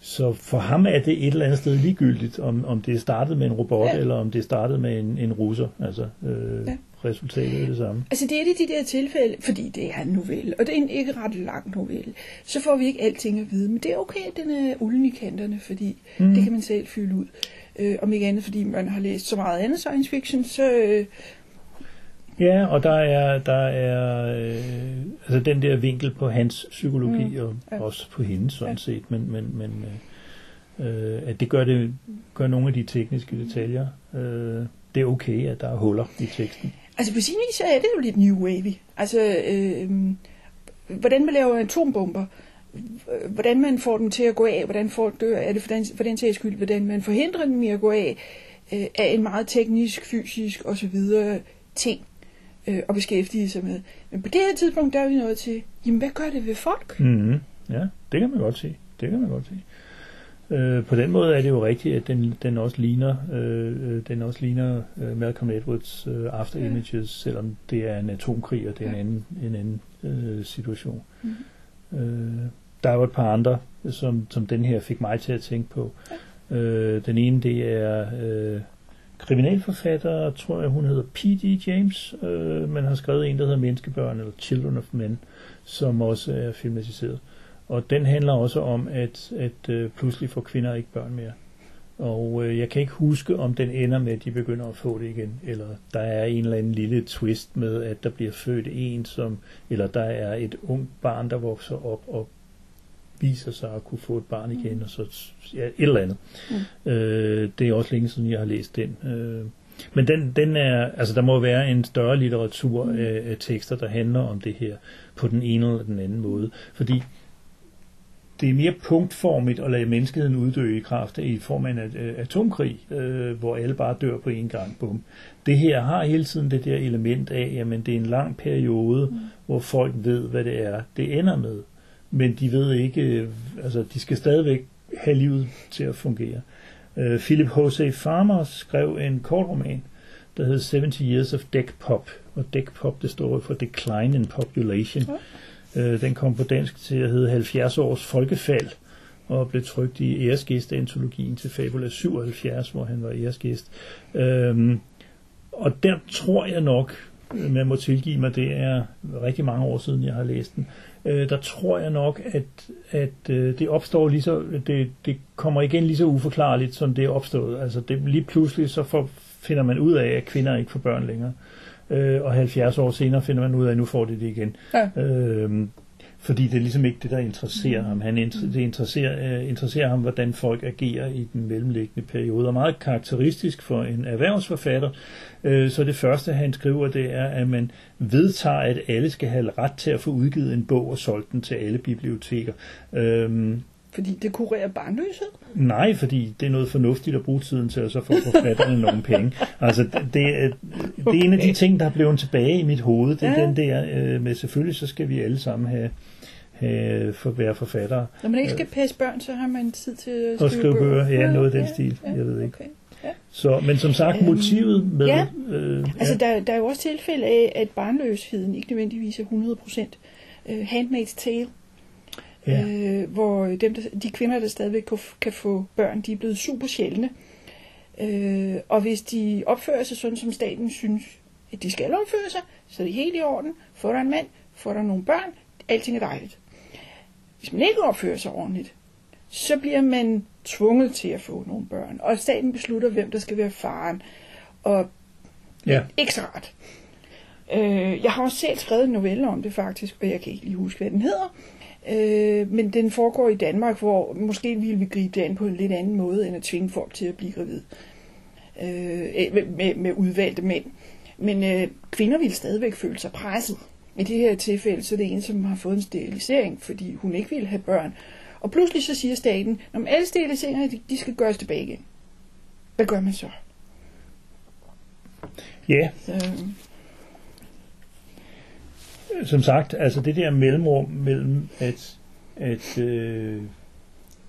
så for ham er det et eller andet sted ligegyldigt, om, om det er startet med en robot, Ja. eller om det er startet med en, en russer. Altså, øh, Ja. Resultatet er det samme. Altså det er et af de der tilfælde, fordi det er en novelle, og det er en ikke ret lang novelle, så får vi ikke alting at vide, men det er okay, den er ulden i kanterne, fordi mm. det kan man selv fylde ud. Øh, om ikke andet, fordi man har læst så meget andet science fiction, så øh, Ja, og der er, der er øh, altså den der vinkel på hans psykologi, mm. Og ja. også på hendes sådan Ja. set, men, men, men øh, at det gør, det gør nogle af de tekniske detaljer. Øh, det er okay, at der er huller i teksten altså på sin vis så er det jo lidt new wavy. Altså, øh, hvordan man laver atombomber, øh, hvordan man får dem til at gå af, hvordan folk dør, er det for den, for den sags skyld, hvordan man forhindrer dem i at gå af, øh, er en meget teknisk, fysisk osv. ting øh, at beskæftige sig med. Men på det her tidspunkt, der er vi nået til, jamen hvad gør det ved folk? Mm-hmm. Ja, det kan man godt se. Det kan man godt se. Øh, på den måde er det jo rigtigt, at den, den også ligner, øh, øh, den også ligner øh, Malcolm Edwards øh, After Ja. Images, selvom det er en atomkrig, og det er en anden, en anden øh, situation. Mhm. Øh, der er jo et par andre, som, som den her fik mig til at tænke på. Øh, den ene, det er øh, kriminalforfatter, tror jeg, hun hedder P.D. James. Øh, man har skrevet en, der hedder Menneskebørn, eller Children of Men, som også er filmatiseret. Og den handler også om, at, at øh, pludselig får kvinder ikke børn mere. Og øh, jeg kan ikke huske, om den ender med, at de begynder at få det igen, eller der er en eller anden lille twist med, at der bliver født en, som, eller der er et ung barn, der vokser op og viser sig at kunne få et barn igen, og så ja, et eller andet. Mm. Øh, det er også længe siden, jeg har læst den. Øh, men den, den er, altså der må være en større litteratur mm. af, af tekster, der handler om det her på den ene eller den anden måde. Fordi det er mere punktformigt at lade menneskeheden uddø i kraft af i form af en øh, atomkrig, øh, hvor alle bare dør på en gang. Bum. Det her har hele tiden det der element af, jamen det er en lang periode, mm. hvor folk ved, hvad det er, det ender med. Men de ved ikke, øh, altså de skal stadigvæk have livet til at fungere. Øh, Philip Jose Farmer skrev en kort roman, der hed 70 Years of Deck Pop, og Deck Pop det står for Decline in Population. Øh, den kom på dansk til at hedde 70 års folkefald, og blev trygt i æresgæstantologien til Fabula 77, hvor han var æresgæst. Øhm, og der tror jeg nok, øh, man må tilgive mig, det er rigtig mange år siden, jeg har læst den, øh, der tror jeg nok, at, at øh, det opstår lige så, det, det kommer igen lige så uforklarligt, som det er opstået. Altså det, lige pludselig så får, finder man ud af, at kvinder ikke får børn længere. Øh, og 70 år senere finder man ud af, at nu får de det igen. Ja. Øh, fordi det er ligesom ikke det, der interesserer ham. Han inter- det interesserer, øh, interesserer ham, hvordan folk agerer i den mellemliggende periode. Og meget karakteristisk for en erhvervsforfatter, øh, så det første, han skriver, det er, at man vedtager, at alle skal have ret til at få udgivet en bog og solgt den til alle biblioteker. Øh, Fordi det kurerer barnløshed. Nej, fordi det er noget fornuftigt at bruge tiden til, og så får forfatterne nogle penge. Altså, det det er en af de ting, der er blevet tilbage i mit hoved. Det er Ja. den der øh, med, selvfølgelig så skal vi alle sammen have, have for, være forfattere. Når man ikke skal passe børn, så har man tid til at Og skrive bøger, ja, noget af den stil, Ja, jeg ved ikke. Okay. Så, men som sagt, Øhm, motivet med... ja. Øh, Altså, ja. der, der er jo også tilfælde af, at barnløsheden ikke nødvendigvis er 100%. Uh, Handmaid's Tale, Ja. øh, hvor dem, der, de kvinder, der stadigvæk kan få børn, de er blevet super sjældne. Øh, og hvis de opfører sig sådan, som staten synes, at de skal opføre sig, så er det helt i orden. Får der en mand, får der nogle børn, alting er dejligt. Hvis man ikke opfører sig ordentligt, så bliver man tvunget til at få nogle børn. Og staten beslutter, hvem der skal være faren. Og Ja. ikke så rart. Øh, jeg har også selv skrevet en novelle om det faktisk, og jeg kan ikke lige huske, hvad den hedder. Øh, men den foregår i Danmark, hvor måske ville vi gribe det an på en lidt anden måde, end at tvinge folk til at blive gravid. Øh, med, med, med udvalgte mænd. Men øh, kvinder ville stadigvæk føle sig presset. I det her tilfælde, så er det en, som har fået en sterilisering, fordi hun ikke ville have børn. Og pludselig så siger staten, at alle steriliseringer, de, de skal gøres tilbage igen. Hvad gør man så? ja, så som sagt, altså det der mellemrum mellem, at, at øh,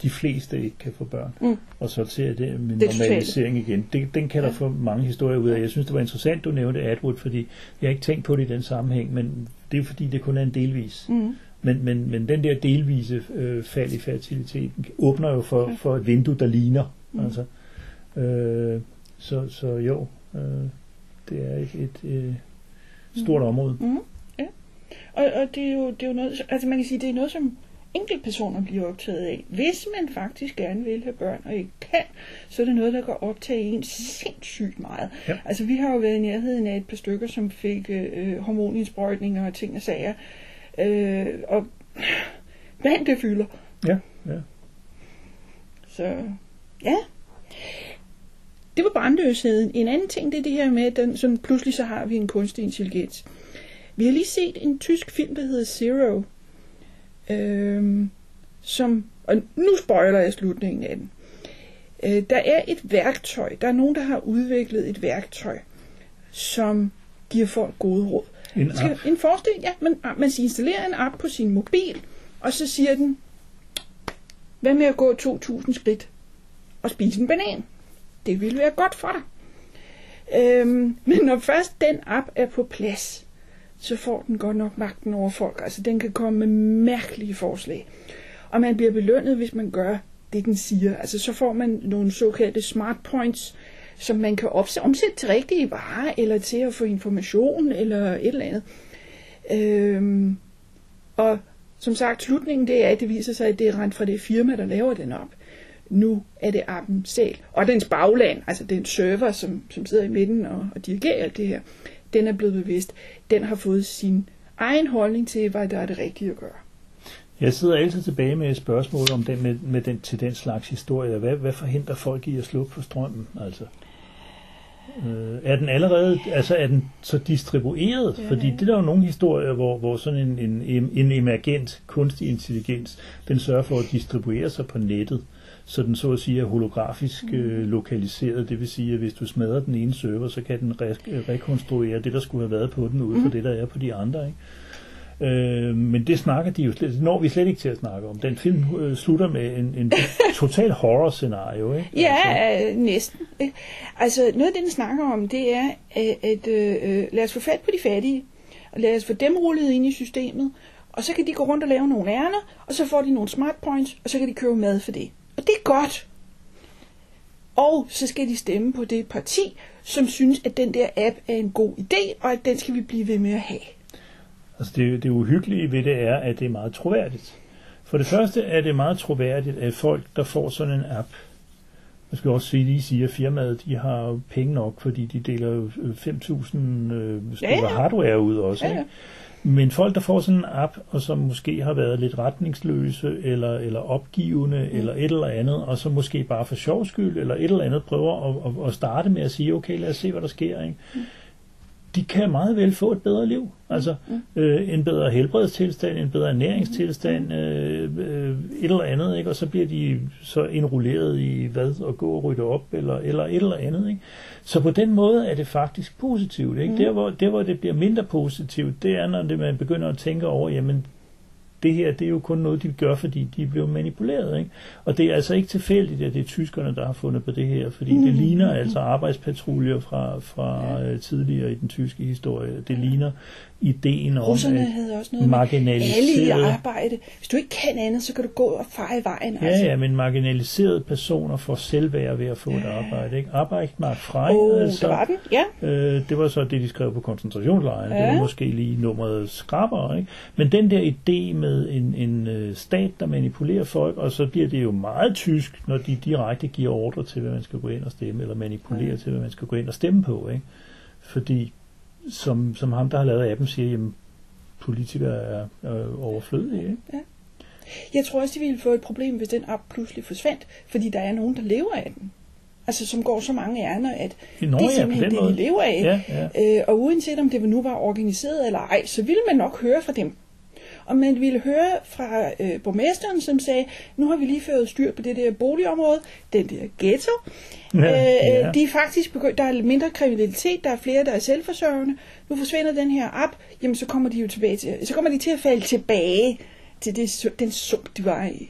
de fleste ikke kan få børn, Mm. og så til det med Det normalisering igen. Det, den kan der Ja. få mange historier ud af. Jeg synes, det var interessant, du nævnte Atwood, fordi jeg har ikke tænkt på det i den sammenhæng, men det er fordi, det kun er en delvis. mm. Men, men, men den der delvise øh, fald i fertiliteten åbner jo for, for et vindue, der ligner. Mm. Altså, øh, så, så jo, øh, det er et, et øh, stort område. Mm. Og, og det, er jo, det er jo noget, altså man kan sige, det er noget, som enkeltpersoner bliver optaget af. Hvis man faktisk gerne vil have børn og ikke kan, så er det noget, der kan optage en sindssygt meget. Ja. Altså vi har jo været i nærheden af et par stykker, som fik øh, hormonindsprøjtninger og ting og sager. Øh, og vand det fylder. Ja, ja. Så ja. Det var brandløsheden. En anden ting, det er det her med, at den, sådan, pludselig så har vi en kunstig intelligens. Vi har lige set en tysk film, der hedder Zero, øhm, som, og nu spoiler jeg slutningen af den. Øh, der er et værktøj, der er nogen, der har udviklet et værktøj, som giver folk gode råd. En Skal, app. en forestilling, ja, man, man skal installere en app på sin mobil, og så siger den, hvad med at gå 2.000 skridt og spise en banan? Det vil være godt for dig. Øhm, men når først den app er på plads, så får den godt nok magten over folk. Altså den kan komme med mærkelige forslag. Og man bliver belønnet, hvis man gør det, den siger. Altså så får man nogle såkaldte smart points, som man kan opse- omsætte til rigtige varer, eller til at få information, eller et eller andet. Øhm, og som sagt, slutningen det er, at det viser sig, at det er rent fra det firma, der laver den op. Nu er det appen selv. Og dens bagland, altså den server, som, som sidder i midten og, og dirigerer alt det her, den er blevet bevidst. Den har fået sin egen holdning til, hvad der er det rigtige at gøre. Jeg sidder altid tilbage med et spørgsmål om den, med, med den, til den slags historie. Hvad, hvad forhindrer folk i at slukke for strømmen? Altså, øh, er den allerede, altså er den så distribueret? Ja. Fordi det er der jo nogle historier, hvor, hvor sådan en, en, en emergent kunstig intelligens, den sørger for at distribuere sig på nettet, så den så at sige er holografisk øh, lokaliseret. Det vil sige, at hvis du smadrer den ene server, så kan den re- rekonstruere det, der skulle have været på den, ud fra det, der er på de andre. Ikke? Øh, men det snakker de jo slet, det når vi slet ikke til at snakke om. Den film øh, slutter med en, en total horror-scenario, ikke? Ja, Altså, øh, næsten. Altså, noget af det, den snakker om, det er, at, at øh, lad os få fat på de fattige, og lad os få dem rullet ind i systemet, og så kan de gå rundt og lave nogle ærner, og så får de nogle smart points, og så kan de købe mad for det. Og det er godt. Og så skal de stemme på det parti, som synes, at den der app er en god idé, og at den skal vi blive ved med at have. altså det, det uhyggelige ved det er, at det er meget troværdigt. For det første er det meget troværdigt, at folk, der får sådan en app, jeg skal også sige, at firmaet de har penge nok, fordi de deler jo øh, 5.000 øh, stykker Ja, ja. hardware ud også. Ja, ja. Ikke? Men folk, der får sådan en app, og som måske har været lidt retningsløse, eller, eller opgivende, mm. eller et eller andet, og så måske bare for sjov skyld, eller et eller andet, prøver at, at, at starte med at sige, okay, lad os se, hvad der sker. Ikke? De kan meget vel få et bedre liv. Altså øh, en bedre helbredstilstand, en bedre ernæringstilstand, øh, øh, et eller andet, ikke? og så bliver de så indrulleret i hvad, og gå og rydde op, eller, eller et eller andet. Ikke? Så på den måde er det faktisk positivt. Ikke? Der, hvor, der, hvor det bliver mindre positivt, det er, når det, man begynder at tænke over, jamen det her, det er jo kun noget, de gør, fordi de blevet manipuleret. Ikke? Og det er altså ikke tilfældigt, at det er tyskerne, der har fundet på det her, fordi mm. det ligner altså arbejdspatruljer fra, fra ja. tidligere i den tyske historie. Det ligner ideen om Russerne at havde også noget med alle i arbejde. Hvis du ikke kan andet, så kan du gå og fare i vejen. ja, ja, men marginaliserede personer får selvværd ved at få et arbejde. Ikke? Arbejdsmark frei, Åh, altså, der var den. Ja. Øh, det var så det, de skrev på koncentrationslejren. Ja. Ja. Det var måske lige nummeret skrabere. Ikke? Men den der idé med en, en øh, stat, der manipulerer folk, og så bliver det jo meget tysk, når de direkte giver ordre til, hvad man skal gå ind og stemme, eller manipulerer Ja. til, hvad man skal gå ind og stemme på. Ikke? Fordi, som, som ham, der har lavet appen, siger, jamen, politikere er, er overflødige. Ikke? Jeg tror også, de ville få et problem, hvis den app pludselig forsvandt, fordi der er nogen, der lever af den. Altså, som går så mange ærner, at Nå, det er ja, simpelthen den det, de lever af. Ja, ja. Øh, og uanset om det nu var organiseret eller ej, så ville man nok høre fra dem. Og man ville høre fra øh, borgmesteren, som sagde, nu har vi lige ført styr på det der boligområde, den der ghetto. Ja, øh, ja. De er faktisk begyndt, der er mindre kriminalitet, der er flere, der er selvforsørgende. Nu forsvinder den her app, jamen så kommer de jo tilbage til, så kommer de til at falde tilbage til det, den sump, de var i.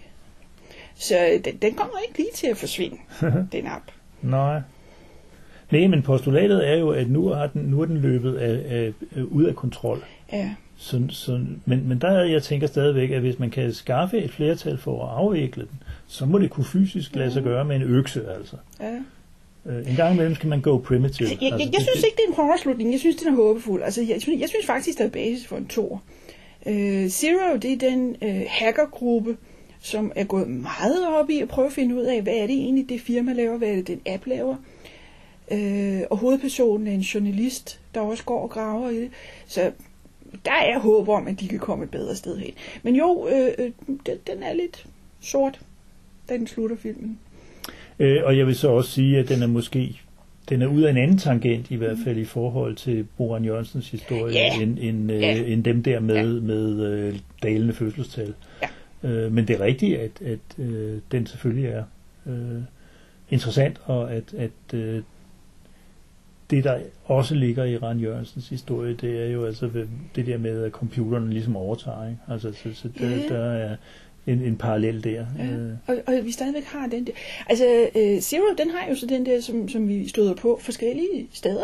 Så øh, den, den kommer ikke lige til at forsvinde, den app. Nej. Nej, men postulatet er jo, at nu, har den, nu er den løbet af, af, af, ud af kontrol. Ja. Så, så, men, men der er, jeg tænker stadigvæk, at hvis man kan skaffe et flertal for at afvikle den, så må det kunne fysisk lade sig gøre med en økse, altså. ja. Øh, en gang imellem skal man gå primitive. Jeg, jeg, altså, jeg, jeg synes ikke, det er en horrorslutning. Jeg synes, den er håbefuld. Altså, jeg, synes, jeg synes faktisk, der er basis for en tor. Uh, Zero, det er den uh, hackergruppe, som er gået meget op i at prøve at finde ud af, hvad er det egentlig, det firma laver, hvad er det, den app laver. Uh, og hovedpersonen er en journalist, der også går og graver i det. Så der er håb om, at de kan komme et bedre sted hen. Men jo, øh, øh, den, den er lidt sort, da den slutter filmen. Øh, og jeg vil så også sige, at den er måske den er ud af en anden tangent, i hvert fald i forhold til Boran Jørgensens historie, Ja. end, end, øh, Ja. end dem der med, med øh, dalende fødselstal. Ja. Øh, men det er rigtigt, at, at øh, den selvfølgelig er øh, interessant, og at, at øh, det, der også ligger i Ran Jørgensens historie, det er jo altså det der med, at computeren ligesom overtager. Ikke? Altså, så, så der, Ja. der er en, en parallel der. Ja, Øh, og, og vi stadigvæk har den der. Altså, øh, Zero, den har jo så den der, som, som vi støder på forskellige steder.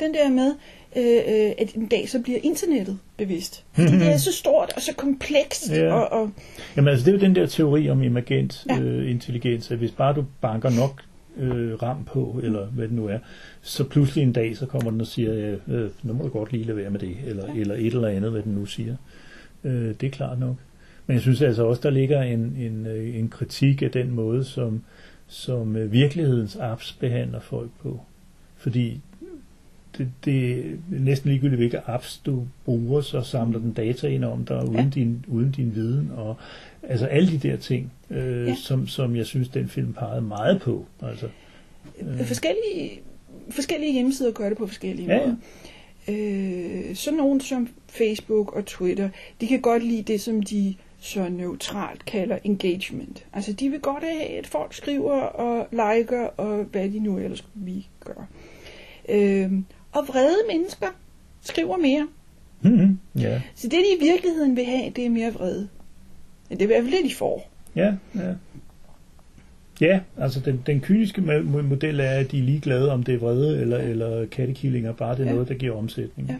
Den der med, øh, øh, at en dag så bliver internettet bevidst. Fordi det er så stort og så komplekst. Ja. Og, og, Jamen altså, det er jo den der teori om emergent Ja. øh, intelligens, at hvis bare du banker nok øh, ram på, eller hvad det nu er, så pludselig en dag, så kommer den og siger, øh, nu må du godt lige lade være med det, eller, Ja. eller et eller andet, hvad den nu siger. Øh, det er klart nok. Men jeg synes altså også, der ligger en, en, øh, en kritik af den måde, som, som øh, virkelighedens apps behandler folk på. Fordi det, det er næsten ligegyldigt, hvilke apps du bruger, så samler den data ind om dig, uden, Ja. din, uden din viden, og altså alle de der ting, øh, Ja. som, som jeg synes, den film pegede meget på. Altså, øh. forskellige, forskellige hjemmesider gør det på forskellige Ja, måder. Øh, sådan nogen som Facebook og Twitter, de kan godt lide det, som de så neutralt kalder engagement. Altså, de vil godt have, at folk skriver og liker, og hvad de nu ellers vi gør. Øh, og vrede mennesker skriver mere. mm-hmm. ja, Så det, de i virkeligheden vil have, det er mere vrede. Men det er i hvert fald det, de får. ja, ja. Ja, altså den, den kyniske mo- mo- model er, at de er ligeglade, om det er vrede eller, eller kattekillinger, bare det er Ja. noget, der giver omsætning. Ja.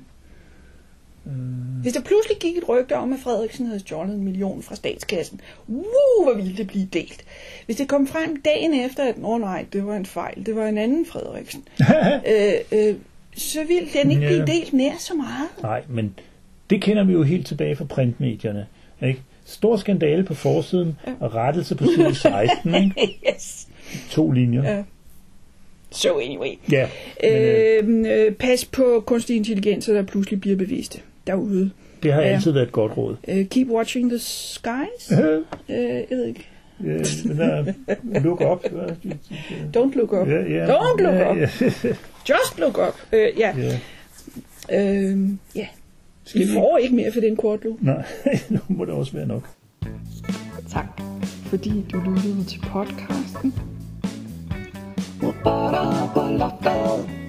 Øh, Hvis der pludselig gik et rygte om, at Frederiksen havde stjålet en million fra statskassen, uh, hvor ville det blive delt. Hvis det kom frem dagen efter, at oh, nej, det var en fejl, det var en anden Frederiksen, øh, øh, så ville den ikke Ja. blive delt nær så meget. Nej, men det kender vi jo helt tilbage fra printmedierne. Ikke? Stor skandale på forsiden Ja. og rettelse på side 16. Ikke? yes. To linjer. Ja. So anyway. Ja, men, øh, Øh, pas på kunstig intelligens, der pludselig bliver bevidste derude. det har ja. altid været et godt råd. Uh, keep watching the skies. Uh, jeg ved ikke. Øh, den der, look up. Don't look up. Ja, ja, Don't look ja, up. Ja, Just look up. Uh, ja. ja. Øh, ja, Skal vi vi? får ikke mere for den kort nu. Nej, nu må det også være nok. Tak, fordi du lyttede til podcasten. Loftet.